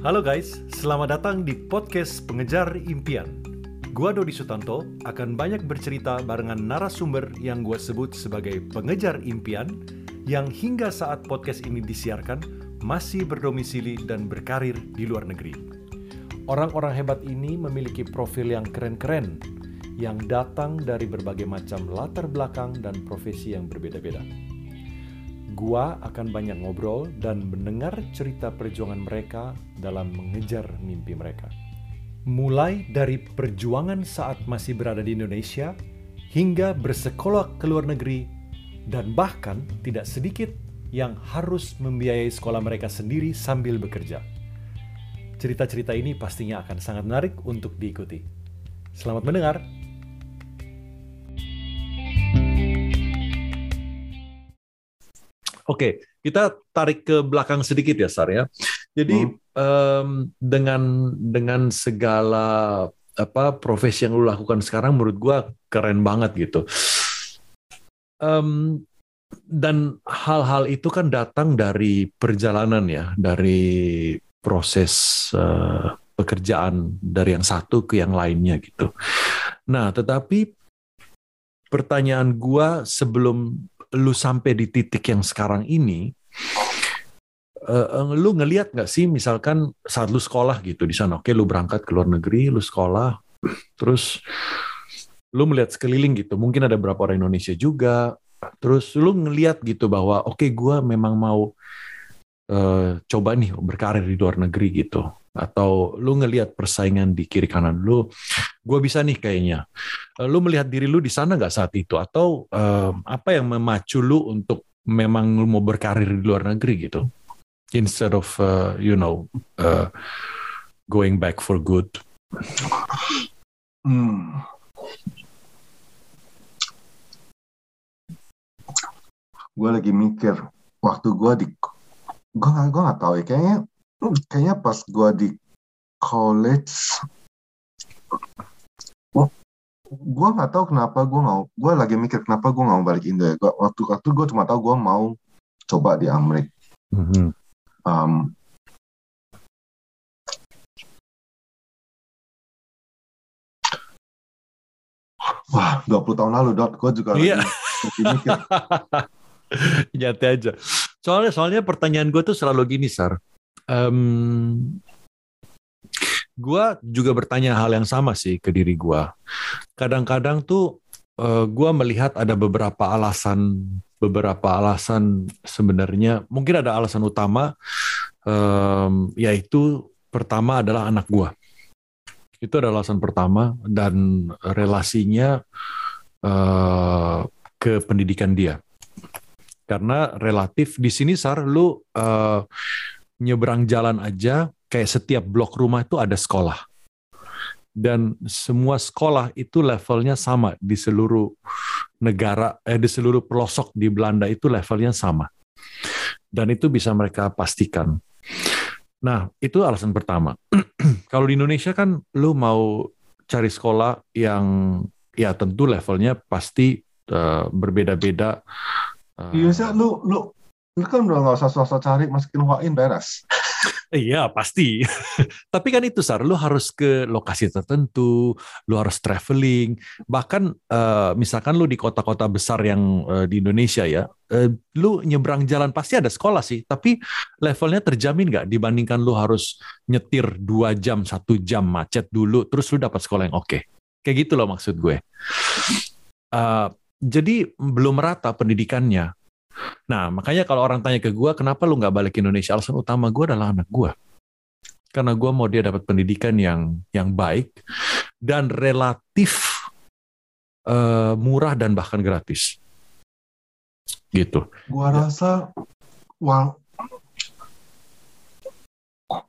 Halo guys, selamat datang di podcast Pengejar Impian. Gua Dodi Sutanto akan banyak bercerita barengan narasumber yang gua sebut sebagai pengejar impian yang hingga saat podcast ini disiarkan masih berdomisili dan berkarir di luar negeri. Orang-orang hebat ini memiliki profil yang keren-keren yang datang dari berbagai macam latar belakang dan profesi yang berbeda-beda. Gua akan banyak ngobrol dan mendengar cerita perjuangan mereka dalam mengejar mimpi mereka. Mulai dari perjuangan saat masih berada di Indonesia hingga bersekolah ke luar negeri dan bahkan tidak sedikit yang harus membiayai sekolah mereka sendiri sambil bekerja. Cerita-cerita ini pastinya akan sangat menarik untuk diikuti. Selamat mendengar. Oke, kita tarik ke belakang sedikit ya, Sar ya. Jadi hmm. um, dengan dengan segala apa profesi yang lu lakukan sekarang, menurut gua keren banget gitu. Um, dan hal-hal itu kan datang dari perjalanan ya, dari proses uh, pekerjaan dari yang satu ke yang lainnya gitu. Nah, tetapi pertanyaan gua sebelum lu sampai di titik yang sekarang ini, uh, lu ngelihat nggak sih misalkan saat lu sekolah gitu di sana, oke lu berangkat ke luar negeri, lu sekolah, terus lu melihat sekeliling gitu, mungkin ada beberapa orang Indonesia juga, terus lu ngelihat gitu bahwa oke okay, gue memang mau uh, coba nih berkarir di luar negeri gitu. Atau lu ngelihat persaingan di kiri kanan lu gue bisa nih kayaknya. Eh, lu melihat diri lu di sana nggak saat itu? Atau uh, apa yang memacu lu untuk memang lu mau berkarir di luar negeri gitu? Instead of uh, you know uh, going back for good. Hmm. gue lagi mikir waktu gue di gue gak gue gak tahu ya kayaknya kayaknya pas gue di college gue nggak tahu kenapa gue mau gue lagi mikir kenapa gue nggak mau balik Indo ya gua, waktu waktu gue cuma tahu gue mau coba di Amerika mm -hmm. um, Wah, 20 tahun lalu, Dot. Gue juga iya. lagi mikir. Nyate aja. Soalnya soalnya pertanyaan gue tuh selalu gini, Sar. Um, gue juga bertanya hal yang sama sih ke diri gue. Kadang-kadang tuh uh, eh, gue melihat ada beberapa alasan, beberapa alasan sebenarnya mungkin ada alasan utama, um, yaitu pertama adalah anak gue. Itu adalah alasan pertama dan relasinya uh, ke pendidikan dia karena relatif di sini sar lu uh, nyebrang jalan aja kayak setiap blok rumah itu ada sekolah. Dan semua sekolah itu levelnya sama di seluruh negara eh di seluruh pelosok di Belanda itu levelnya sama. Dan itu bisa mereka pastikan. Nah itu alasan pertama. Kalau di Indonesia kan lu mau cari sekolah yang ya tentu levelnya pasti uh, berbeda-beda Iya sih, lu lu lu kan udah nggak usah sosok cari masukin wain beres. Iya pasti. Tapi kan itu sar, lu harus ke lokasi tertentu, lu harus traveling. Bahkan uh, misalkan lu di kota-kota besar yang uh, di Indonesia ya, uh, lu nyebrang jalan pasti ada sekolah sih. Tapi levelnya terjamin nggak dibandingkan lu harus nyetir dua jam, satu jam macet dulu, terus lu dapat sekolah yang oke. Okay. Kayak gitu loh maksud gue. Uh, jadi belum merata pendidikannya. Nah, makanya kalau orang tanya ke gue, kenapa lu nggak balik ke Indonesia? Alasan utama gue adalah anak gue. Karena gue mau dia dapat pendidikan yang yang baik dan relatif uh, murah dan bahkan gratis. Gitu. Gue rasa, wah,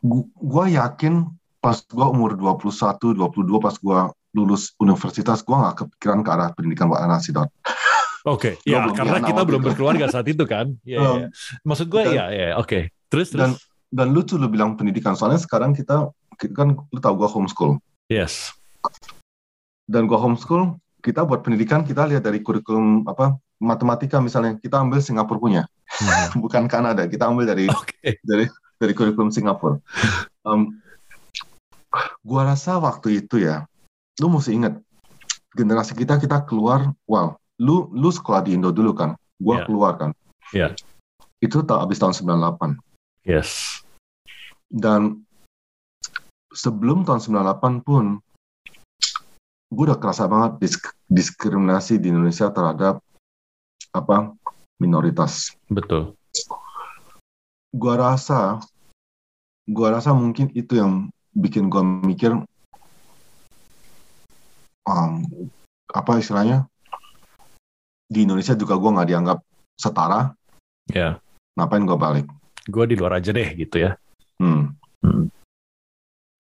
gue yakin pas gue umur 21, 22, pas gue lulus universitas gue nggak kepikiran ke arah pendidikan buat anak sih Oke, okay, ya karena kita belum itu. berkeluarga saat itu kan. Ya, um, ya. Maksud gue ya, ya, oke. Okay. Terus, terus. Dan dan lucu lu bilang pendidikan, soalnya sekarang kita, kita kan lu tau gue homeschool. Yes. Dan gue homeschool, kita buat pendidikan kita lihat dari kurikulum apa matematika misalnya kita ambil Singapura punya, hmm. bukan Kanada. Kita ambil dari okay. dari dari kurikulum Singapura. Um, gua rasa waktu itu ya, lu mesti ingat generasi kita kita keluar, wow, lu lu sekolah di Indo dulu kan, gua Yeah. keluar kan. Yeah. Itu tak habis tahun 98. Yes. Dan sebelum tahun 98 pun, gue udah kerasa banget disk- diskriminasi di Indonesia terhadap apa minoritas. Betul. Gua rasa, gua rasa mungkin itu yang bikin gua mikir, um, apa istilahnya, di Indonesia juga gua nggak dianggap setara, Ya. ngapain gua balik? Gue di luar aja deh gitu ya. Hmm.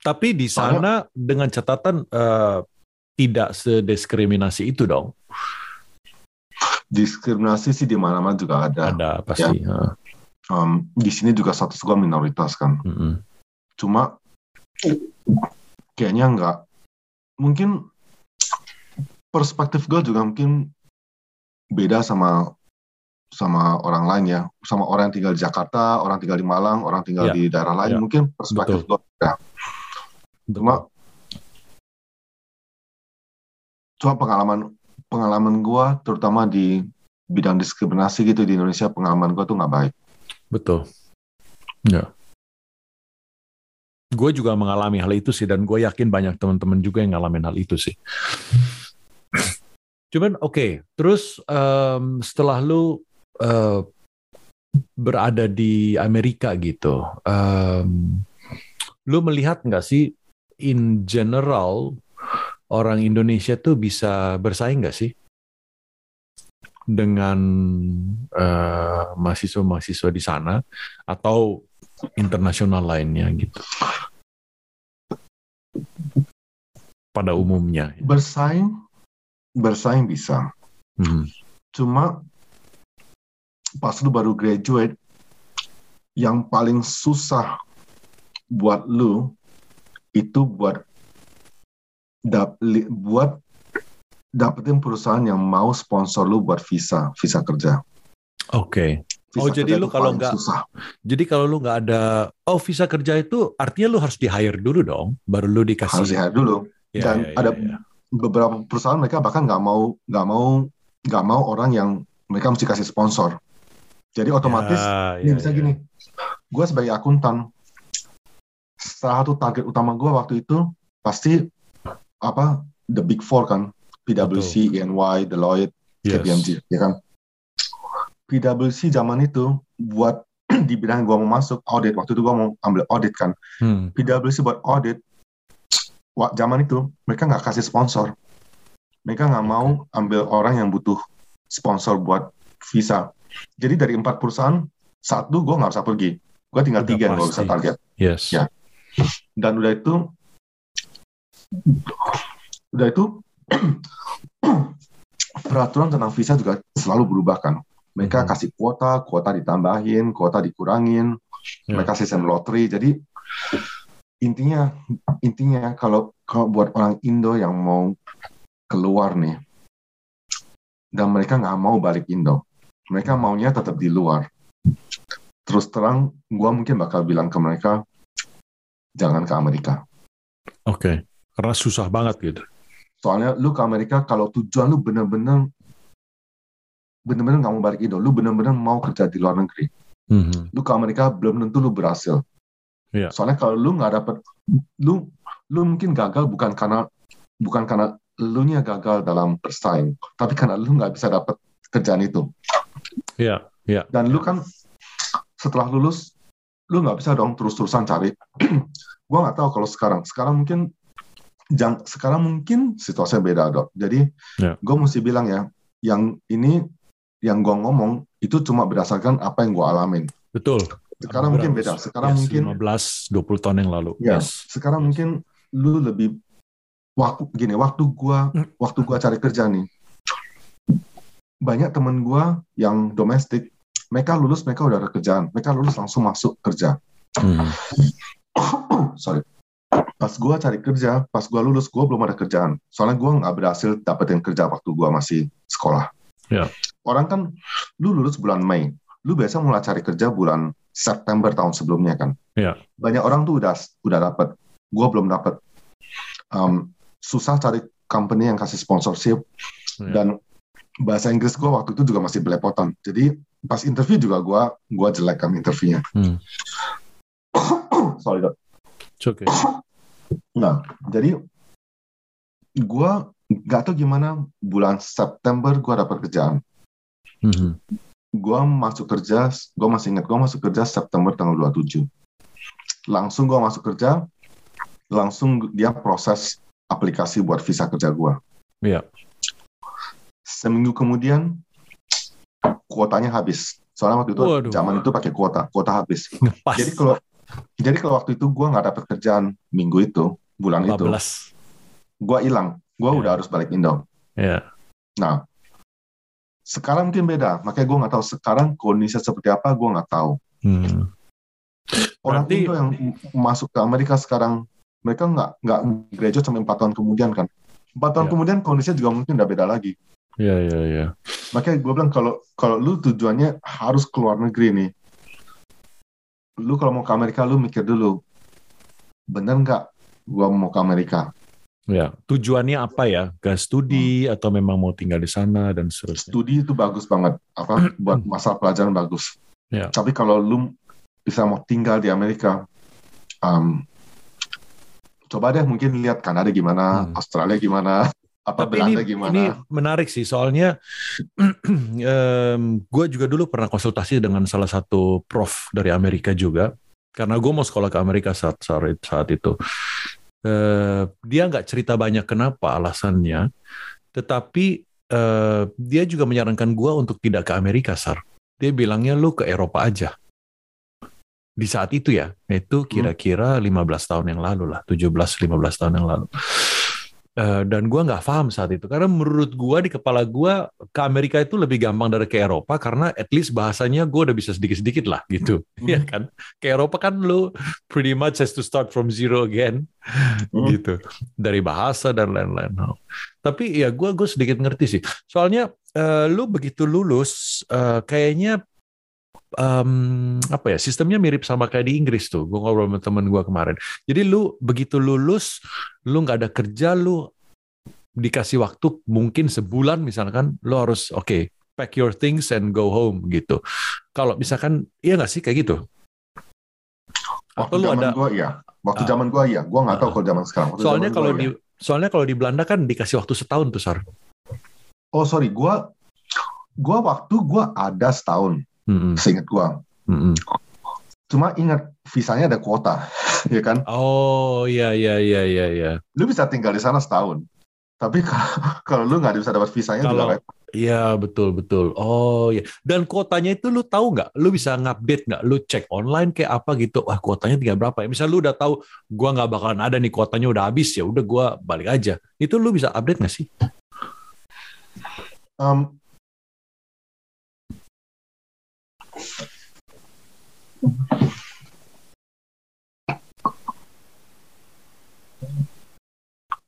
Tapi di sana dengan catatan eh, tidak sedeskriminasi itu dong. Diskriminasi sih di mana-mana juga ada. Ada pasti. Heeh. Um, di sini juga status gua minoritas kan. Mm-mm. cuma kayaknya nggak mungkin perspektif gue juga mungkin beda sama sama orang lain ya sama orang yang tinggal di Jakarta orang tinggal di Malang orang tinggal Ya, di daerah lain ya. mungkin perspektif gue beda cuma cuma pengalaman pengalaman gue terutama di bidang diskriminasi gitu di Indonesia pengalaman gue tuh nggak baik Betul. Ya. Gue juga mengalami hal itu sih, dan gue yakin banyak teman-teman juga yang ngalamin hal itu sih. Cuman oke, terus em, setelah lu eh, berada di Amerika gitu, em, lu melihat nggak sih in general orang Indonesia tuh bisa bersaing nggak sih? Dengan eh, mahasiswa-mahasiswa di sana atau internasional lainnya gitu? Pada umumnya. bersaing bersaing bisa Hmm. cuma pas lu baru graduate yang paling susah buat lu itu buat dap, li- buat dapetin perusahaan yang mau sponsor lu buat visa visa kerja Oke. Visa Oh, jadi lu kalau nggak- susah Jadi kalau lu nggak ada oh visa kerja itu artinya lu harus di hire dulu dong, baru lu dikasih. harus lihat dulu Ya, dan ya, ya, ada ya. Beberapa perusahaan mereka bahkan nggak mau nggak mau nggak mau orang yang mereka mesti kasih sponsor jadi otomatis Ya, Ini ya, bisa ya. gini, gue sebagai akuntan, salah satu target utama gue waktu itu pasti apa the big four kan, PwC, EY, Deloitte, Yes. KPMG, ya kan. PwC zaman itu buat di bidang gue mau masuk audit waktu itu gue mau ambil audit kan. Hmm. PwC buat audit, zaman itu mereka nggak kasih sponsor, mereka nggak mau ambil orang yang butuh sponsor buat visa. Jadi dari empat perusahaan satu gue nggak bisa pergi, gue tinggal Udah tiga yang gue bisa target. Yes. Ya. Dan udah itu, udah itu peraturan tentang visa juga selalu berubah kan. Mereka Mhm. kasih kuota, kuota ditambahin, kuota dikurangin, Ya. mereka sistem lottery. Jadi intinya intinya kalau kalau buat orang Indo yang mau keluar nih dan mereka nggak mau balik Indo, mereka maunya tetap di luar. Terus terang, gua mungkin bakal bilang ke mereka jangan ke Amerika. Oke. Karena susah banget gitu. Soalnya lu ke Amerika kalau tujuan lu bener-bener bener-bener nggak mau balik Indo, lu bener-bener mau kerja di luar negeri. Mhm. Lu ke Amerika belum tentu lu berhasil. Iya. Soalnya kalau lu nggak dapet, lu lu mungkin gagal bukan karena bukan karena lu nya gagal dalam bersaing, tapi karena lu nggak bisa dapet kerjaan itu. Iya. Iya. Dan lu kan setelah lulus, lu nggak bisa dong terus-terusan cari. gua nggak tahu kalau sekarang. Sekarang mungkin jang, sekarang mungkin situasinya beda dok. Jadi Ya. gue mesti bilang ya, yang ini yang gua ngomong itu cuma berdasarkan apa yang gua alamin. Betul. Sekarang mungkin beda. Yes, Sekarang mungkin 15 20 tahun yang lalu. Ya. Yes. sekarang mungkin lu lebih waktu gini waktu gua Hmm. waktu gua cari kerja nih banyak temen gua yang domestik mereka lulus mereka udah ada kerjaan mereka lulus langsung masuk kerja Mhm. sorry pas gua cari kerja pas gua lulus gua belum ada kerjaan soalnya gua nggak berhasil dapetin kerja waktu gua masih sekolah Ya. orang kan lu lulus bulan Mei lu biasa mulai cari kerja bulan September tahun sebelumnya kan. Iya. Banyak orang tuh udah udah dapat. Gua belum dapat. Um, susah cari company yang kasih sponsorship Iya. dan bahasa Inggris gua waktu itu juga masih belepotan. Jadi pas interview juga gua gua jelek kan interviewnya. Hmm. Sorry dok. It's okay. Nah, jadi gua nggak tahu gimana bulan September gua dapat kerjaan. Mhm. Gua masuk kerja, gua masih ingat gua masuk kerja September tanggal 27. Langsung gua masuk kerja, langsung dia proses aplikasi buat visa kerja gua. Iya. Seminggu kemudian kuotanya habis. Soalnya waktu itu Waduh. zaman itu pakai kuota, kuota habis. Ngepas. Jadi kalau jadi kalau waktu itu gua nggak dapat kerjaan minggu itu, bulan itu, 15. gua hilang. Gua Iya. udah harus balik Indo. Iya. Nah, sekarang mungkin beda. Makanya gue nggak tahu sekarang kondisi seperti apa, gue nggak tahu. Hmm. Orang Berarti- Indo yang masuk ke Amerika sekarang, mereka nggak nggak graduate sampai empat tahun kemudian kan. Empat tahun Ya. kemudian kondisinya juga mungkin udah beda lagi. Iya, iya, iya. Makanya gue bilang kalau kalau lu tujuannya harus keluar negeri nih, lu kalau mau ke Amerika lu mikir dulu, bener nggak gue mau ke Amerika? Ya, tujuannya apa ya? Ke studi atau memang mau tinggal di sana dan seterusnya. Studi itu bagus banget, apa buat masalah pelajaran bagus. Ya. Tapi kalau lu bisa mau tinggal di Amerika, um, coba deh mungkin lihat Kanada gimana, Hmm. Australia gimana, apa Tapi ini, Belanda gimana. ini menarik sih, soalnya gue juga dulu pernah konsultasi dengan salah satu prof dari Amerika juga, karena gue mau sekolah ke Amerika saat saat, saat itu. Eh, dia nggak cerita banyak kenapa alasannya, tetapi eh, dia juga menyarankan gue untuk tidak ke Amerika, Sar. Dia bilangnya lu ke Eropa aja. Di saat itu ya, itu kira-kira 15 tahun yang lalu lah, 17-15 tahun yang lalu. Eh, dan gua nggak paham saat itu karena menurut gua di kepala gua ke Amerika itu lebih gampang dari ke Eropa karena at least bahasanya gua udah bisa sedikit-sedikit lah gitu Hmm. ya kan ke Eropa kan lu pretty much has to start from zero again Hmm. gitu dari bahasa dan lain-lain hal. tapi ya gua gue sedikit ngerti sih soalnya eh, lu begitu lulus eh, kayaknya em, apa ya sistemnya mirip sama kayak di Inggris tuh. Gue ngobrol sama temen gua kemarin. Jadi lu begitu lulus lu nggak ada kerja lu dikasih waktu mungkin sebulan misalkan lu harus oke pack your things and go home gitu. Kalau misalkan iya nggak sih kayak gitu? Waktu atau lu zaman ada gua iya, waktu Ah. zaman gua iya, gua nggak tahu Ah. kalau zaman sekarang. Waktu soalnya zaman kalau gua, di iya. soalnya kalau di Belanda kan dikasih waktu setahun tuh sar. Oh sorry, gua gua waktu gua ada setahun, Mm-mm, seingat gua. mm-mm. Cuma ingat visanya ada kuota, ya kan? oh iya iya iya iya iya Lu bisa tinggal di sana setahun. Tapi kalau, kalau lu nggak bisa dapat visanya Kalau- juga repot. Iya betul betul. Oh iya. Dan kuotanya itu lu tahu nggak? Lu bisa ngupdate nggak? Lu cek online kayak apa gitu? Wah kuotanya tinggal berapa ya? Misal lu udah tahu gua nggak bakalan ada nih kuotanya udah habis ya. Udah gua balik aja. Itu lu bisa update nggak sih? Um,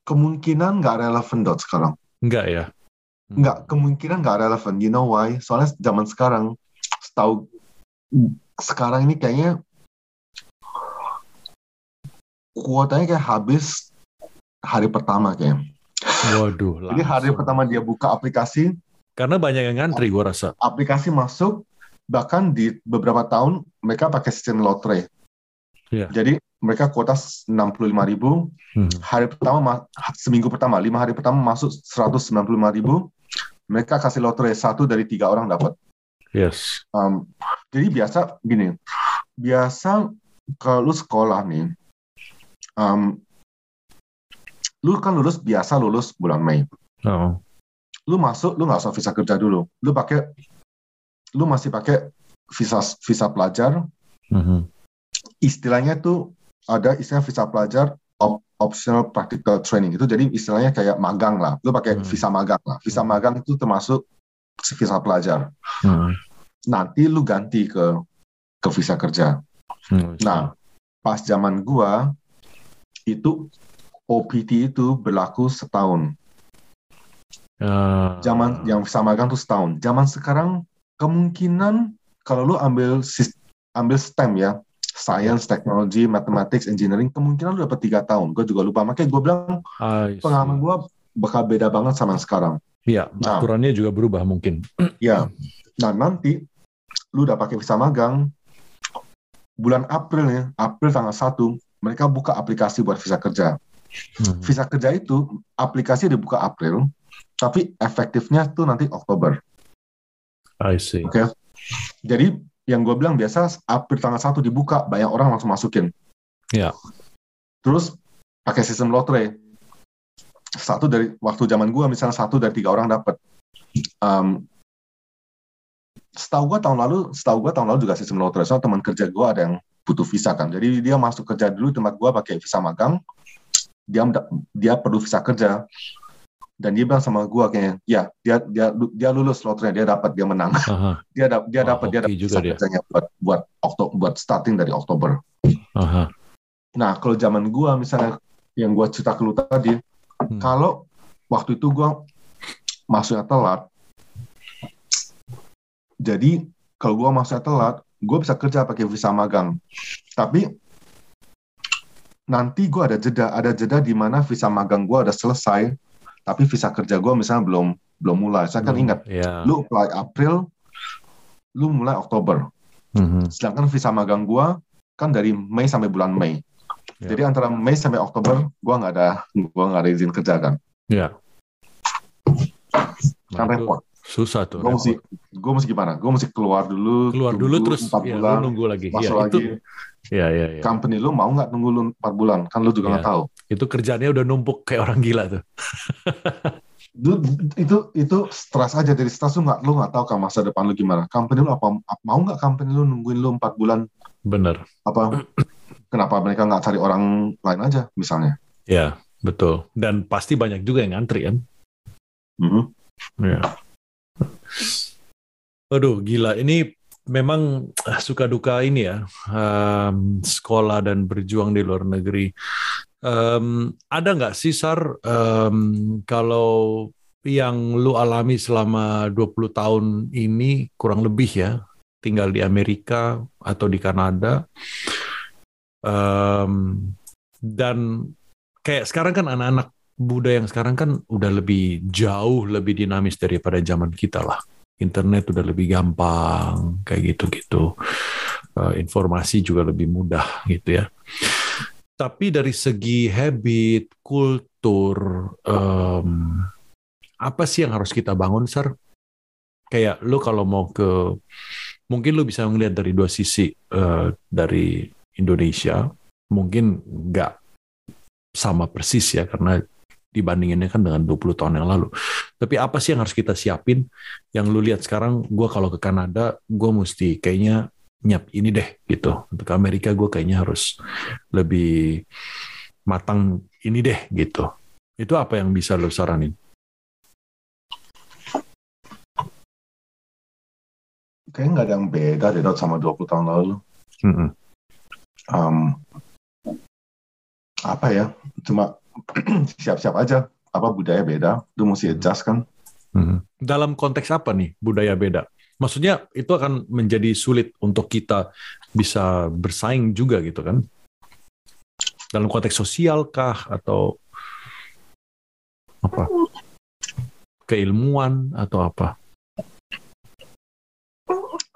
kemungkinan nggak relevan dot sekarang. Enggak ya? Nggak, kemungkinan nggak relevan. You know why? Soalnya zaman sekarang, setahu sekarang ini kayaknya kuotanya kayak habis hari pertama kayak. Waduh. Jadi hari pertama dia buka aplikasi, Karena banyak yang ngantri gua rasa. aplikasi masuk, bahkan di beberapa tahun mereka pakai sistem lotre. Iya. Jadi mereka kuota 65.000 ribu, Hmm. hari pertama ma- seminggu pertama lima hari pertama masuk 195.000 ribu, mereka kasih lotre satu dari tiga orang dapat. Yes. Um, jadi biasa gini, biasa kalau lu sekolah nih, um, lu kan lulus biasa lulus bulan Mei. Oh. Lu masuk, lu nggak usah visa kerja dulu. Lu pakai, lu masih pakai visa visa pelajar. Mhm. Istilahnya tuh ada istilah visa pelajar op- optional practical training itu jadi istilahnya kayak magang lah. Lu pakai Hmm. visa magang lah. Visa Hmm. magang itu termasuk visa pelajar. Hmm. Nanti lu ganti ke ke visa kerja. Hmm. Nah, pas zaman gua itu OPT itu berlaku setahun. Ah. Zaman yang visa magang tuh setahun. Zaman sekarang kemungkinan kalau lu ambil ambil STEM ya, science, technology, mathematics, engineering, kemungkinan lu dapat tiga tahun. Gue juga lupa. Makanya gue bilang pengalaman gue bakal beda banget sama yang sekarang. Iya, Nah. aturannya juga berubah mungkin. Ya. Nah nanti lu udah pakai visa magang bulan April ya, April tanggal 1 mereka buka aplikasi buat visa kerja. Hmm. Visa kerja itu aplikasi dibuka April, tapi efektifnya tuh nanti Oktober. I see. Oke. Jadi yang gue bilang biasa April tanggal 1 dibuka, banyak orang langsung masukin. Ya. Terus pakai sistem lotre. Satu dari waktu zaman gue misalnya satu dari tiga orang dapat. Um, setahu gue tahun lalu, setahu gue tahun lalu juga sistem lotre. Soalnya teman kerja gue ada yang butuh visa kan. Jadi dia masuk kerja dulu tempat gue pakai visa magang. Dia dia perlu visa kerja. Dan dia bilang sama gue kayaknya, ya dia dia dia lulus lotre, dia dapat, dia menang. Aha, Dia dapat dia Wah, dapat dia hoki dapat juga dia. buat buat Oktober, buat starting dari Oktober. aha. Nah, kalau zaman gua misalnya yang gua cerita ke lu tadi, Hmm. kalau waktu itu gua masuknya telat, jadi kalau gua masuknya telat, gua bisa kerja pakai visa magang. Tapi nanti gua ada jeda, ada jeda di mana visa magang gua udah selesai, tapi visa kerja gua misalnya belum belum mulai. Saya kan Belum. ingat, Ya. lu apply April, lu mulai Oktober. Mhm. Sedangkan visa magang gua kan dari Mei sampai bulan Mei. Ya. Jadi antara Mei sampai Oktober gua nggak ada gua nggak ada izin kerja kan. Ya. Kan Nah, repot. Susah tuh. Repot. mesti gua mesti gimana? Gua mesti keluar dulu. keluar dulu terus empat ya, bulan, nunggu lagi. Ya, masuk itu lagi. ya ya ya. Company lu mau nggak tunggu lu empat bulan? Kan lu juga Ya. nggak tahu. Itu kerjanya udah numpuk kayak orang gila tuh. Itu itu itu stres aja dari stres lu nggak lu nggak tahu kan masa depan lu gimana. Company lu apa mau nggak company lu nungguin lu empat bulan Bener. apa? Kenapa mereka nggak cari orang lain aja misalnya? Ya, betul. Dan pasti banyak juga yang ngantri kan. Mhm. Ya. Aduh, gila. Ini memang suka duka ini ya, em, sekolah dan berjuang di luar negeri. Em, ada nggak sih, Sar, em, kalau yang lu alami selama 20 tahun ini kurang lebih ya, tinggal di Amerika atau di Kanada, Em, dan kayak sekarang kan anak-anak muda yang sekarang kan udah lebih jauh lebih dinamis daripada zaman kita lah. Internet udah lebih gampang kayak gitu-gitu. Eh, informasi juga lebih mudah gitu ya. Tapi dari segi habit, kultur, em, apa sih yang harus kita bangun, Sar? Kayak lu kalau mau ke, mungkin lu bisa melihat dari dua sisi eh, dari Indonesia, mungkin nggak sama persis ya karena dibandinginnya kan dengan 20 tahun yang lalu. Tapi apa sih yang harus kita siapin? Yang lu lihat sekarang, gue kalau ke Kanada, gue mesti kayaknya nyiap ini deh gitu. Untuk Amerika gue kayaknya harus lebih matang ini deh gitu. Itu apa yang bisa lu saranin? Kayaknya nggak ada yang beda deh sama 20 tahun lalu. Mm-mm. um, apa ya cuma siap-siap aja apa budaya beda lu mesti adjust kan Mhm. Dalam konteks apa nih budaya beda? Maksudnya itu akan menjadi sulit untuk kita bisa bersaing juga gitu kan? Dalam konteks sosial kah atau apa? Keilmuan atau apa?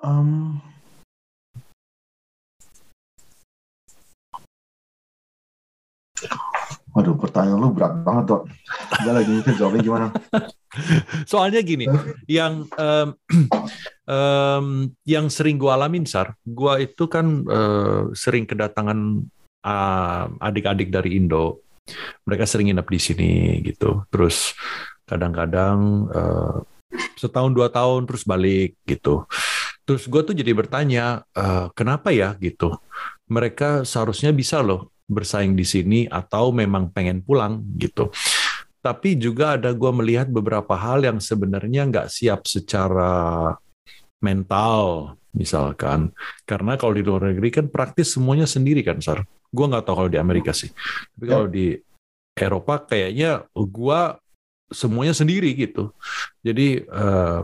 um, Waduh, pertanyaan lu berat banget, Dok. Gue lagi jawabnya gimana. Soalnya gini, yang em, em, yang sering gua alamin sar, gua itu kan eh, sering kedatangan ah, adik-adik dari Indo, mereka sering nginep di sini gitu. Terus kadang-kadang eh, setahun dua tahun terus balik gitu. Terus gua tuh jadi bertanya, eh, kenapa ya gitu? Mereka seharusnya bisa loh bersaing di sini atau memang pengen pulang gitu tapi juga ada gue melihat beberapa hal yang sebenarnya nggak siap secara mental misalkan. Karena kalau di luar negeri kan praktis semuanya sendiri kan sar? Gue nggak tahu kalau di Amerika sih. Tapi Ya. kalau di Eropa kayaknya gue semuanya sendiri gitu. Jadi eh,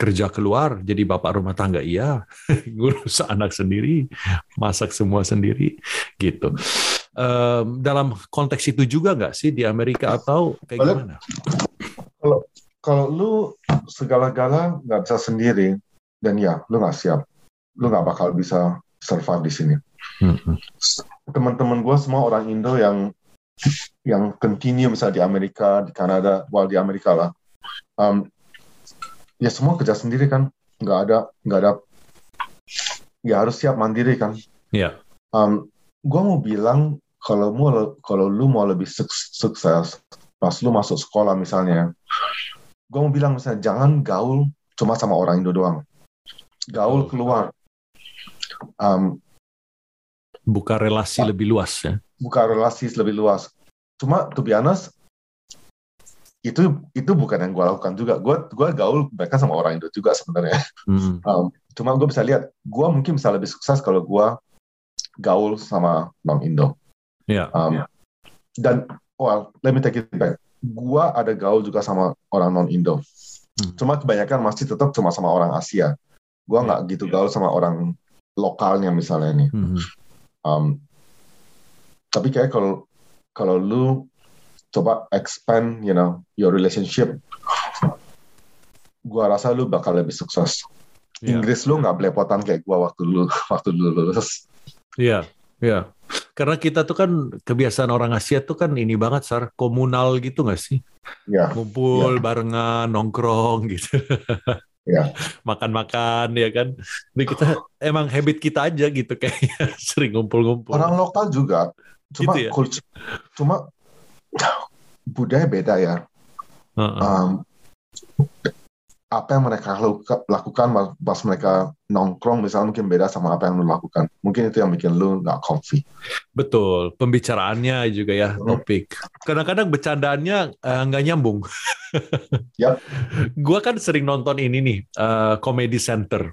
kerja keluar jadi bapak rumah tangga iya ngurus anak sendiri masak semua sendiri gitu um, dalam konteks itu juga nggak sih di Amerika atau kayak Boleh. gimana Kalau kalau lu segala-gala nggak bisa sendiri, dan ya lu nggak siap, lu nggak bakal bisa survive di sini. Hmm, Teman-teman gue semua orang Indo yang yang continue misalnya di Amerika, di Kanada, well di Amerika lah, um, ya semua kerja sendiri kan, nggak ada nggak ada, ya harus siap mandiri kan. Iya. Um, gue mau bilang kalau mau kalau lu mau lebih suk- sukses pas lu masuk sekolah misalnya, gue mau bilang misalnya jangan gaul cuma sama orang Indo doang, gaul keluar, um, buka relasi lebih luas ya buka relasi lebih luas. Cuma to be honest, itu itu bukan yang gue lakukan juga. Gue gua gaul mereka sama orang Indo juga sebenarnya. Hmm, Um, cuma gue bisa lihat, gue mungkin bisa lebih sukses kalau gue gaul sama non Indo. Iya. Um, Dan well, let me take it back. Gue ada gaul juga sama orang non Indo. Hmm. Cuma kebanyakan masih tetap cuma sama orang Asia. Gue nggak gitu gaul sama orang lokalnya misalnya nih. hmm, Um, tapi kayak kalau kalau lu coba expand, you know, your relationship, gua rasa lu bakal lebih sukses. Iya. Inggris lu nggak belepotan kayak gua waktu lu waktu lu lulus. Iya, iya. Karena kita tuh kan kebiasaan orang Asia tuh kan ini banget, Sar, komunal gitu nggak sih? Ya, Ngumpul barengan, nongkrong gitu. ya. Makan-makan ya kan. Ini kita emang habit kita aja gitu kayaknya sering ngumpul-ngumpul. Orang lokal juga, cuma Gitu ya? culture- cuma budaya beda ya. Heeh. Um, apa yang mereka lakuka- lakukan pas mereka nongkrong misalnya mungkin beda sama apa yang lu lakukan. Mungkin itu yang bikin lu nggak comfy. Betul, pembicaraannya juga ya Hmm. topik. Kadang-kadang bercandaannya eh, nggak nyambung. Yap. Gua kan sering nonton ini nih, eh, Comedy Center.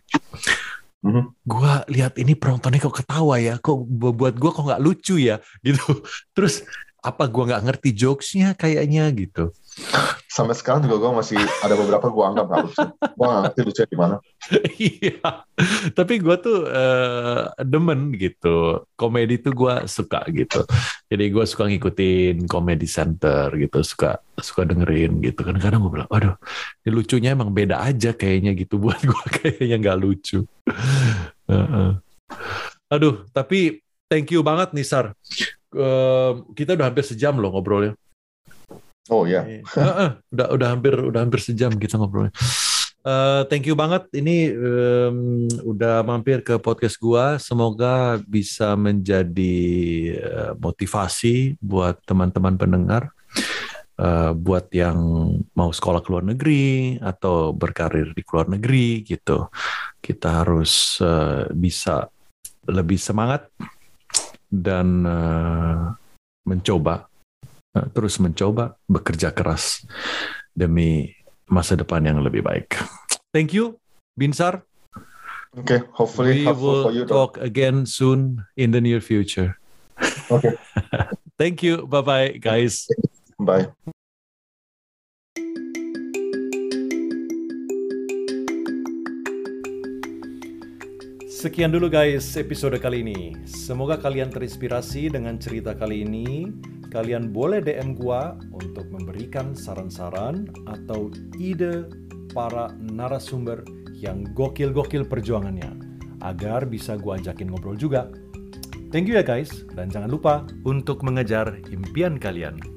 Mhm. Gua lihat ini penontonnya kok ketawa ya, kok bu- buat gua kok nggak lucu ya, gitu. Terus apa gua nggak ngerti jokesnya kayaknya gitu. Sampai sekarang juga gue masih ada beberapa gue anggap nggak lucu. Gue nggak lucunya di mana. Iya, tapi gua tuh eh, demen gitu. Komedi tuh gua suka gitu. Jadi gua suka ngikutin Comedy Center gitu, suka suka dengerin gitu. Kadang-kadang gue bilang, aduh, ini lucunya emang beda aja kayaknya gitu buat gua kayaknya nggak lucu. Heeh. Aduh, tapi thank you banget nih Sar. Eh, kita udah hampir sejam loh ngobrolnya. Oh ya, Heeh, udah udah hampir udah hampir sejam kita ngobrolnya. Eh, thank you banget ini em, udah mampir ke podcast gua. Semoga bisa menjadi eh, motivasi buat teman-teman pendengar. Eh, buat yang mau sekolah ke luar negeri atau berkarir di luar negeri gitu. Kita harus eh, bisa lebih semangat dan eh, mencoba terus mencoba bekerja keras demi masa depan yang lebih baik. Thank you, Binsar. oke. hopefully We helpful for will you. talk again soon in the near future. Oke. Thank you. Bye bye, guys. Bye. Sekian dulu guys episode kali ini. Semoga kalian terinspirasi dengan cerita kali ini. Kalian boleh DM gua untuk memberikan saran-saran atau ide para narasumber yang gokil-gokil perjuangannya agar bisa gua ajakin ngobrol juga. Thank you ya guys dan jangan lupa untuk mengejar impian kalian.